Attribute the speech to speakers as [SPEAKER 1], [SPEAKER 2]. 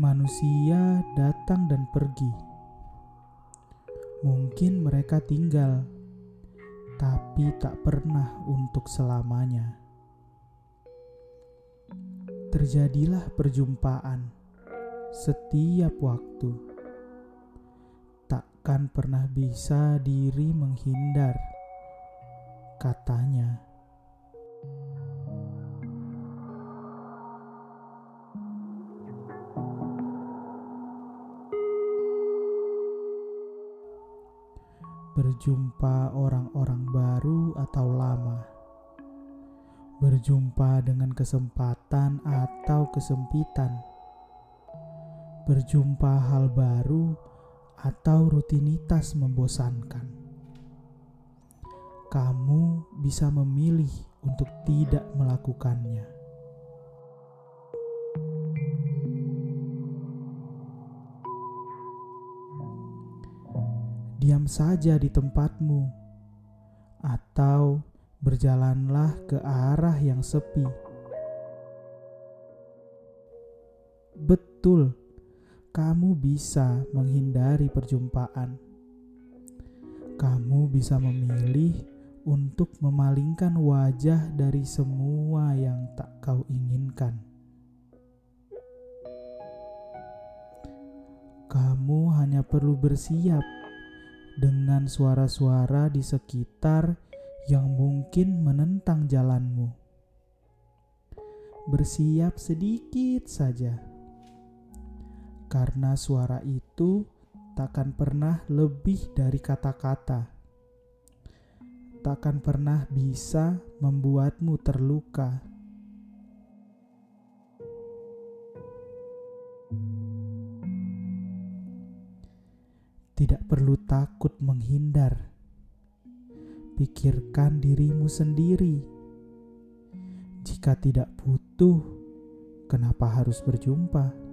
[SPEAKER 1] Manusia datang dan pergi. Mungkin mereka tinggal, tapi tak pernah untuk selamanya. Terjadilah perjumpaan setiap waktu. Takkan pernah bisa diri menghindar, katanya. Berjumpa orang-orang baru atau lama, berjumpa dengan kesempatan atau kesempitan, berjumpa hal baru atau rutinitas membosankan. Kamu bisa memilih untuk tidak melakukannya. Diam saja di tempatmu, atau berjalanlah ke arah yang sepi. Betul, kamu bisa menghindari perjumpaan. Kamu bisa memilih untuk memalingkan wajah dari semua yang tak kau inginkan. Kamu hanya perlu bersiap dengan suara-suara di sekitar yang mungkin menentang jalanmu. Bersiap sedikit saja, karena suara itu takkan pernah lebih dari kata-kata, takkan pernah bisa membuatmu terluka. Tidak perlu takut menghindar. Pikirkan dirimu sendiri. Jika tidak butuh, kenapa harus berjumpa?